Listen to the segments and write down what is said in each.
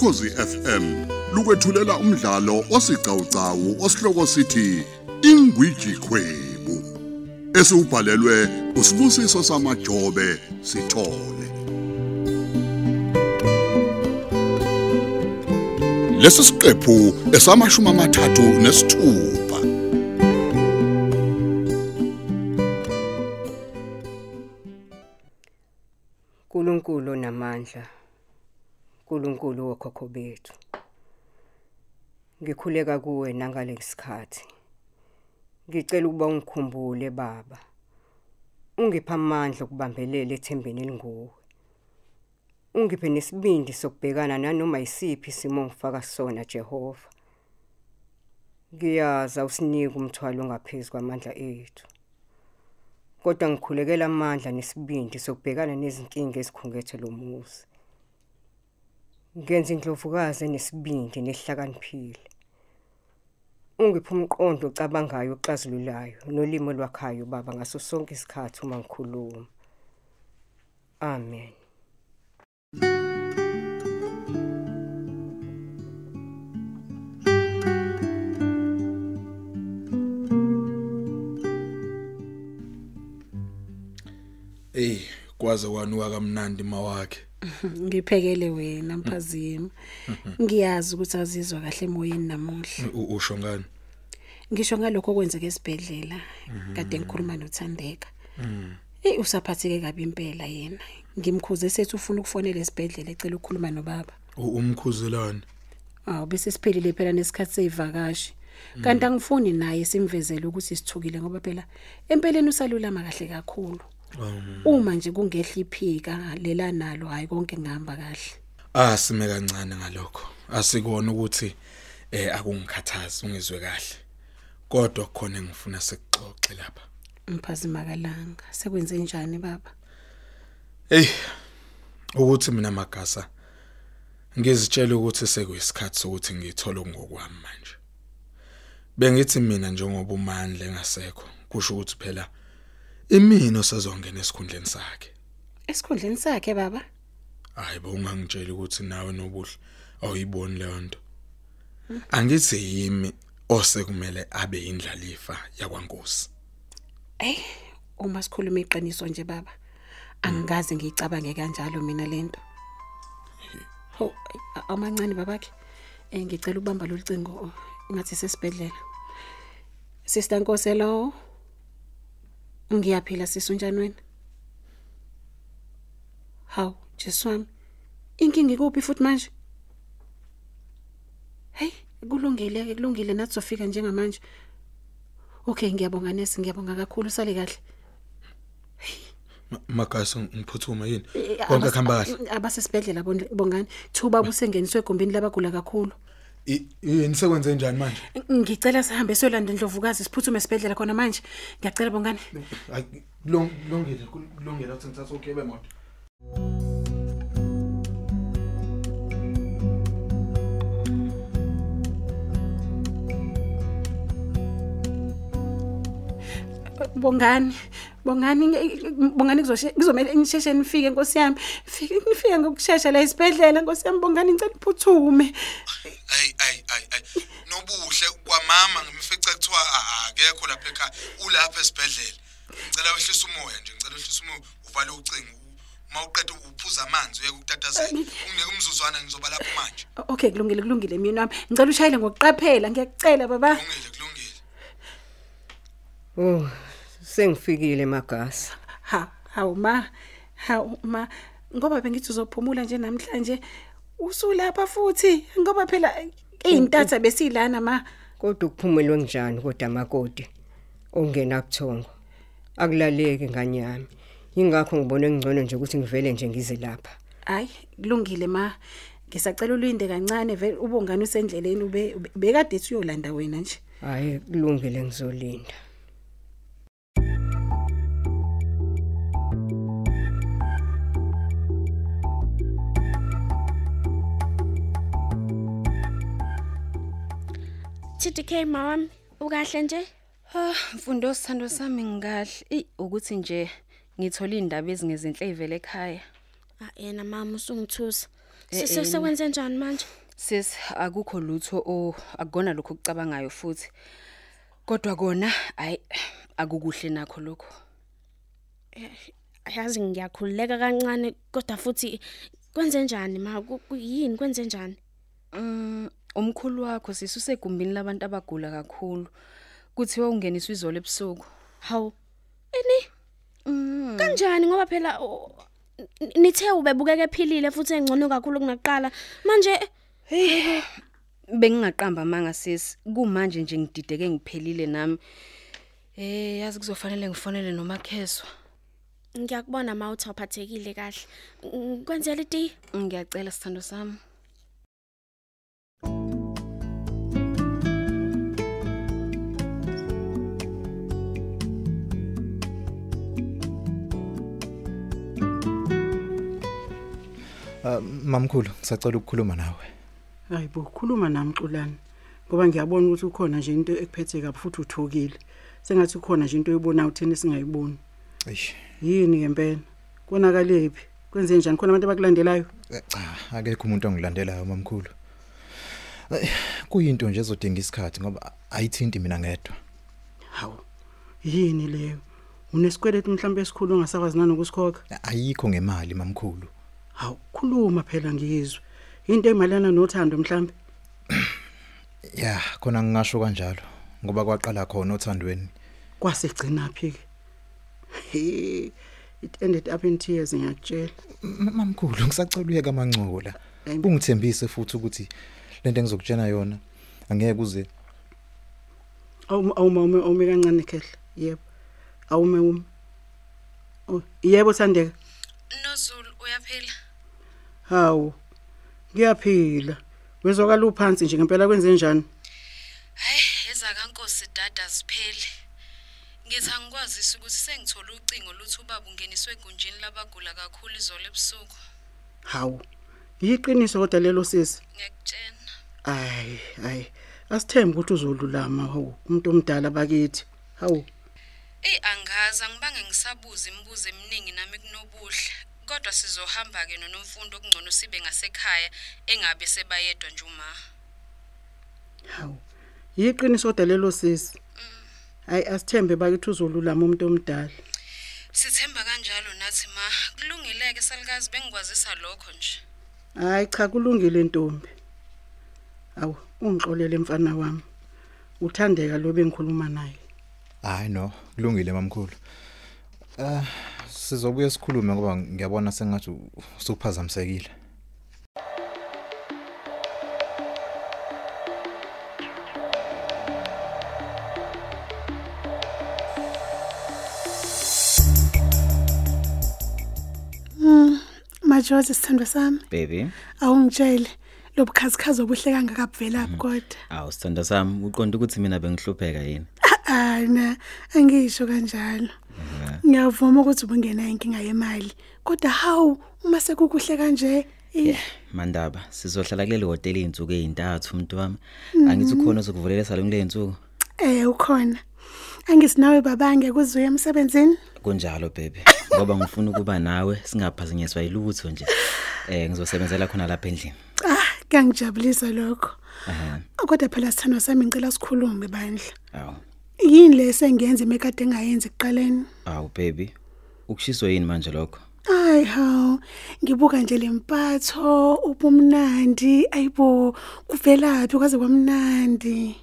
ukhozi FM lukwethulela umdlalo osiqhawqhawo osihloko sithi ingwiji khwebu esubhalelwe usibusiso samajobe sithole. Lesi siqephu esamashumi amathathu nesithupha. uNkulunkulu namandla. uNkulunkulu wokhokho bethu. Ngikhuleka kuwe nangalesikhathi. Ngicela ukuba ungikhumbule baba. Ungipha amandla okubambelela ethembeni elinguwe. Ungiphe nesibindi sokubhekana nanoma isiphi isimo ongifaka sona Jehova. Ngiyaza usinike umthwalo ongaphezulu kwamandla ethu. Kodwa ngikhulekela amandla nesibindi sokubhekana nezinkinga ezikhungethe lo muzi. Ngenza indlovukazi nesibindi nehlakaniphile. Ungiphe umqondo ocabangayo oxazululayo nolimo lwakhayo baba ngaso sonke isikhathi uma ngikhuluma. Amen. Ey, kwaze kwanuka kamnandi mawakhe. Ngiphekele wena mphazima. Ngiyazi ukuthi azizwa kahle emoyeni namuhla. Usho ngani? Ngisho ngalokho okwenzeke esibhedlela kade ngikhuluma noThandeka. Eh usaphatheke kabi impela yena. Ngimkhuze sethi ufuna ukufonela esibhedlela ecela ukukhuluma nobaba. U- Umkhuzelane. Awu bese siphelile phela nesikhathi sevakashi. Kanti angifuni naye simvezele ukuthi sithukile ngoba phela empeleni usalulama kahle kakhulu. Uma nje kungehla iphika lela nalo hayi konke ngihamba kahle. Ah sime kancane ngalokho. Asikona ukuthi eh akungikhathazi ungizwe kahle. Kodwa khona engifuna sekuxoxe lapha. Mphazima kalanga. Sekwenze njani baba? Ey, ukuthi mina magasa ngizitshela ukuthi sekuyisikhathi sokuthi ngithola ngokwami manje. Bengithi mina njengoba umandla engasekho kusho ukuthi phela imino sezongena esikhundleni sakhe. Esikhundleni sakhe baba? Hayi bo ungangitshela ukuthi nawe nobuhle awuyiboni leyo nto. Angithi yimi osekumele abe indlalifa yakwaNkosi. Eh, uma sikhuluma iqiniso nje baba. Angikaze ngiyicabange kanjalo mina lento. Ho, amancane babakhe. Eh ngicela ukubamba lo cingo ngathi sesibedlela. Sister Nkoselo. Ngiyaphila sisunjani wena? Haw, Jesu wami. Inkinga ikuphi futhi manje? Hey, kulungile ke kulungile nathi sofika njengamanje. Okay, ngiyabonga nesi, ngiyabonga kakhulu sale kahle. Ma- Magasa ngiphuthuma yini? Eh, Konke abas- kuhamba kahle. Abasesibhedlela bon- bongani. Thuba busengeniswe egumbini labagula kakhulu. I- Yini sekwenze njani manje? Ngicela sihambe siyolanda indlovukazi siphuthume esibhedlela khona manje. Ngiyacela bongani. Hayi kulungile kulungile ukuthi ngithathe ukebe moto. Bongani. Bongani nge- bongani kuzoshe kuzomela ngisheshe nifike Nkosi yami. Fike nifike ngokusheshsha la esibhedlela Nkosi yami bongani ngicela uphuthume. Ay ay ay ay. Nobuhle kwamama ngimfica kuthiwa akekho lapha ekhaya. Ulapha esibhedlela. Ngicela wehlisa umoya nje, ngicela wehlisa umoya uvale ucingo. Uma uqeda uphuza amanzi uyeke ukutatazela. Unginike umzuzwana ngizoba lapho manje. Okay kulungile kulungile mina wami. Ngicela ushayele ngokuqaphela ngiyakucela baba. Kulungile kulungile. oh sengifikile magasa Ha, hawu ma. Hawu ma. Ngoba bengithi uzophumula nje namhlanje. Usulapha futhi ngoba phela izintatha besilana ma. kodwa ukuphumelwe njani kodwa makoti ongena kuthongo akulaleki nganyami ingakho ngibone ngcono nje ukuthi ngivele nje ngize lapha Hayi, kulungile ma. Ngisacela ulinde kancane vele ubongani usendleleni ube ube- bekade ethi uyolanda wena nje. hayi kulungile ngizolinda TDK mama ukahle nje? Ah, mfundo sithando sami ngikahle. Ey ukuthi nje ngithola indaba ezingezinhle ivele ekhaya. ah yena mama usungithusa. Eh, Se- eh, sekwenze njani manje? Sis akukho lutho o akugona lokho okucabangayo futhi. Kodwa kona ayi akukuhle nakho lokho. Yazi ngiyakhululeka kancane kodwa futhi kwenze njani ma? Yini kwenze njani? Mm, umkhulu wakho sisusegumbini labantu abagula kakhulu. Kuthiwa ungeniswa izolo ebusuku. Hawu ini? Mm. kanjani? Ngoba phela o- n- nithe ubebukeke ephilile futhi engcono kakhulu kunaqala. Manje bengingaqamba manga sis. Kumanje nje ngidideke ngiphelile nami. Eh yazi kuzofanele ngifonele nomakheswa. Ngiyakubona ma uthi awuphathekile kahle. Ng- kwenzela iti? Ngiyacela sithando sami. Mamkhulu ngisacela ukukhuluma nawe. Hayi bo khuluma nami xulani ngoba ngiyabona ukuthi ukhona nje into ekuphethe kabi futhi uthukile. Sengathi ukhona nje into oyibonayo uthini singayiboni eish. Yini ngempela konakale phi? Kwenze njani? Khona abantu abakulandelayo? Eh, cha akekho umuntu ongilandelayo mamkhulu. Eh, kuyinto nje ezodinga isikhathi ngoba ayithinti mina ngedwa. Hawu yini leyo? Unesikweletu mhlawumbe esikhulu ongasakwazi nanokusikhokha? Ayikho ngemali mamkhulu. Hawu khuluma phela ngiyizwe into emalana nothando mhlawumbe ya khona ngingasho kanjalo ngoba kwaqala khona othandweni. Kwasegcina phi ke He, it ended up in tears ngiyakutshela. Mamkhulu ngisacela uyeke amancola Hayi. ungithembise futhi ukuthi lento engizokutshena yona angeke uze. Awume awume awume kancane khehla yebo. Awume ume. Oh yebo thandeka nozulu uyaphila hawu ngiyaphila. Wezwakala uphansi nje ngempela kwenze njani? Hayi ezakankosi dada ziphele ngithi angikwazisi ukuthi sengithola ucingo luthi ubaba ungeniswe egunjini labagula kakhulu izolo ebusuku. Hawu yiqiniso kodwa lelo sisi. Ngiyakutshena. Ayi ayi asithembe ukuthi uzolulama hawu umuntu omdala bakithi. Hawu. Eyi angazi angibange ngisabuza imibuzo eminingi nami kunobuhle. Kodwa sizohamba-ke nonomfundo okungcono sibe ngasekhaya engabe sebayedwa nje uma. Hawu yiqiniso kodwa lelo sisi. Hayi asithembe bakithi uzolulama umuntu omdala. Sithemba kanjalo nathi ma kulungileke salukazi bengikwazisa lokho nje. Hayi cha kulungile ntombi. Awu ungixolele mfana wami. Uthandeka lo bengikhuluma naye. Hayi no kulungile mamkhulu. Eh sizobuye sikhulume ngoba ngiyabona sengathi usuphazamisekile Majozi sithandwa sami. Baby. Awungitshele lobukhazikhazi obuhle kangaka buvelaphi kodwa awu sithanda sami uqonda ukuthi mina bengihlupheka yini? Hayi na angisho kanjalo. Ngiyavuma ukuthi ubungena inkinga yemali kodwa hawu uma sekukuhle kanje eh, mandaba sizohlala kuleli hotel izinsuku ezintathu umuntu wami. Angithi ukhona ozokuvulela salon le nsuku? Eh ukhona. Angisinawe babange kuzuye emsebenzini? Kunjalo baby ngoba ngifuna ukuba nawe singaphazanyiswa yilutho nje. Eh ngizosebenzela khona lapha endlini. Ah kuyangijabulisa lokho. Aha. Kodwa phela sithandwa sami ngicela sikhulume bandla. Awu. Yini lesengenza emekade engayenzi ekuqaleni? Awu baby. Ukushiswa yini manje lokho? Ay haw ngibuka nje lempatho ubumnandi. Ayibo kuvelaphi kwaze kwamnandi.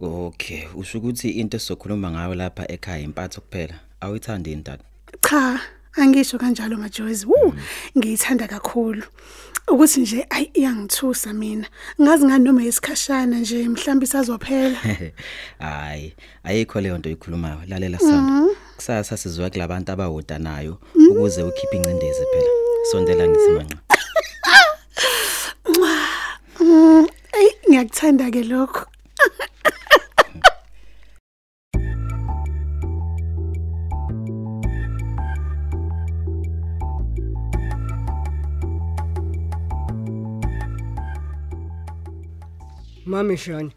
Okay usho ukuthi into esizokhuluma ngayo lapha ekhaya impatho kuphela. Awuyithandi yini dad cha angisho kanjalo majozi wu ngiyithanda kakhulu. Ukuthi nje ayi iyangithusa mina. Ngazi ngani noma isikhashana nje mhlawumbe isazophela. Hayi ayikho leyo nto oyikhulumayo. Lalela sithanda kusasa sizoya kulabantu abawodanayo ukuze ukhiphe incindezi phela. Sondela ngithi manqa Mm, ayi ngiyakuthanda ke lokho. Mami Shani.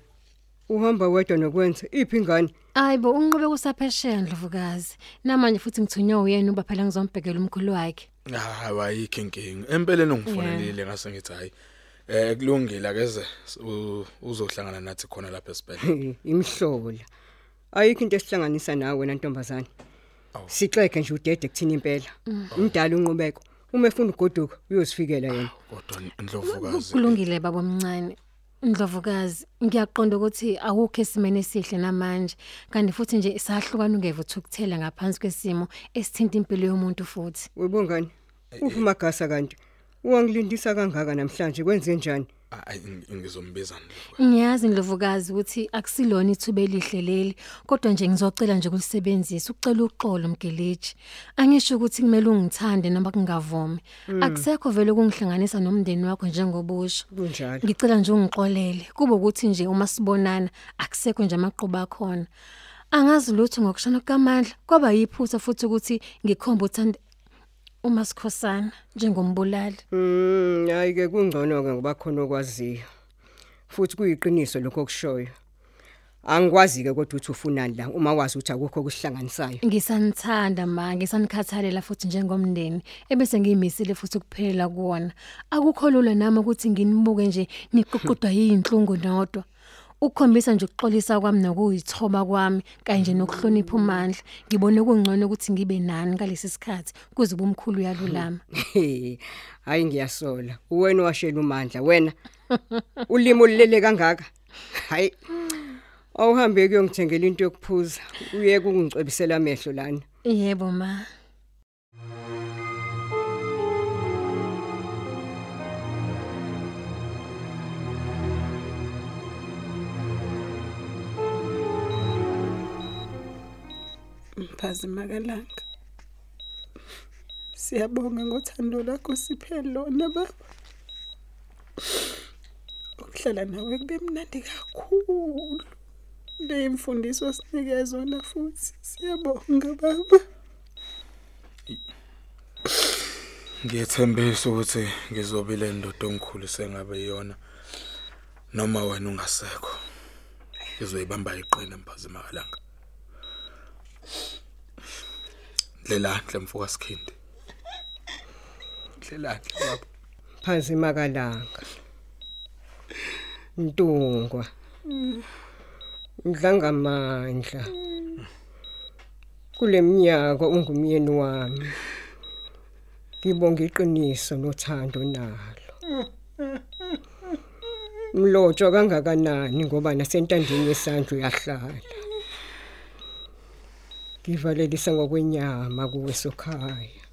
Uhamba wedwa nokwenza iphi ingane? Ayibo unqobe kusaphesheya ndlovukazi. Namanje futhi ngithunywa uyena uba phela ngizombhekela umkhulu wakhe. hayi ayikho inkinga. Empeleni ungifonelile ngase ngithi hayi eh kulungile akeze u- uzohlangana nathi khona lapha esibhedlela. Imhlola ayikho into esihlanganisa nawe wena ntombazane sixeke nje udede kuthina impela. Umdala unqubeko. Uma efuna ugoduka uyosifikela yena. Kodwa ndlovukazi. Kulungile baba omncane. Ndlovukazi ngiyaqonda ukuthi awukho esimene esihle namanje kanti futhi nje isahlukana ungeve uthukuthela ngaphansi kwesimo esithinta impilo yomuntu futhi. Webongani uvuma gasa kanti? Uwangilindisa kangaka namhlanje? Kwenze njani hayi ngizombiza Ngiyazi Ndlovukazi ukuthi akusilona ithuba elihle leli kodwa nje ngizocela nje ukulisebenzisa ucela uxolo mgeleji angisho ukuthi kumele ungithande noma kungavumi. Akusekho vele ukungihlanganisa nomndeni wakho njengobusho. Kunjalo. Ngicela nje ungixolele kube ukuthi nje uma sibonana akusekho nje amaqhuba akhona. Angazi lutho ngokushana kukaMandla kwaba yiphutha futhi ukuthi ngikhomba uthanda uma sikhosana njengombulali. Mm hayi ke kungcono ke ngoba khona okwaziyo futhi kuyiqiniso lokho kushoyo angikwazi ke kodwa uthi ufunani la uma wazi ukuthi akukho kuhlanganisayo Ngisanithanda ma ngisanikhathalela futhi njengomndeni ebese ngiyimisile futhi kuphela kuona. Akukho lula nami ukuthi nginibuke nje niququdwa yinhlungu nodwa. Ukukhombisa nje ukuxolisa kwami nokuyithoba kwami kanje nokuhlonipha uMandla. Ngibone kungcono ukuthi ngibe nani ngalesi sikhathi kuze ubumkhulu yalulama. hayi ngiyasola uwena washela umandla wena ulimo lilele kangaka hayi awuhambe kuyongithengela into yokuphuza uye kungicwebisela amehlo lana Yebo ma. Mphazi makalanga. Siyabonga ngothando lakho siphe lona baba. Ukuhlala nawe kube mnandi kakhulu. Leyimfundiso sinikezwe na futhi. Siyabonga baba. ngiyethembisa ukuthi ngizobile ndodo omkhulu sengabe iyona noma wena ungasekho ngizoyibamba iqine mphazima kalanga Dlela Dlemfuka Sikhindi Dlela baba phansi makalanga. Ntungwa. Ndlangamandla Kuleminyaka ungumyeni wami Ngibonga iqiniso nothando nalo. Mlotshwa kangakanani ngoba nasentandeni yesandla uyahlala. Ngivalelisa ngokwenyama kuwe sokhaya.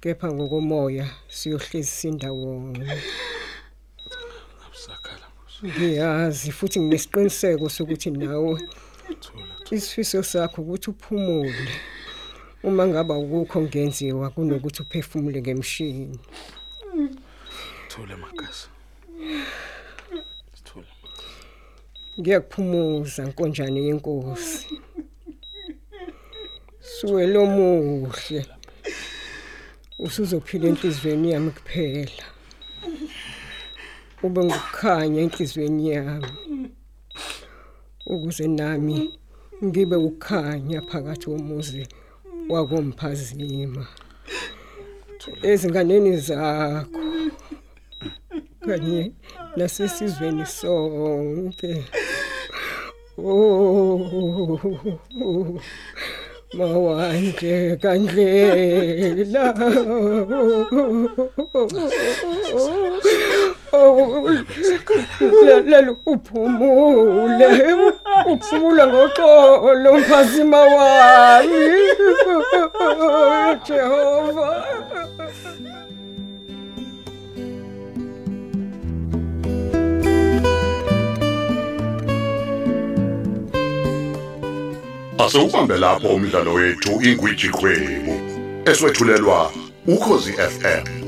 Kepha ngokomoya siyohlezi sindawonye. Abusakhala Ngiyazi futhi nginesiqiniseko sokuthi nawe thula isifiso sakho ukuthi uphumule. Uma ngaba ukukho ngenziwa kunokuthi uphefumule ngemshini. Thula magasi Thula ngiyakuphumuza nkonjane yenkosi. Suwe lomuhle usuzophila enhlizweni yami kuphela. Ube ngokukhanya enhlizweni yami. Ukuze nami ngibe ukukhanya phakathi komuzi wakomphazima. Ezinganeni zakho kanye nasesizweni sonke. Oh. Mawanje kandlela lelo uphumule uphumula ngoxolo mphazima wami Jehova Asewubambe lapho umdlalo wethu ingwiji khwebu eswetshulelwa ukhozi FM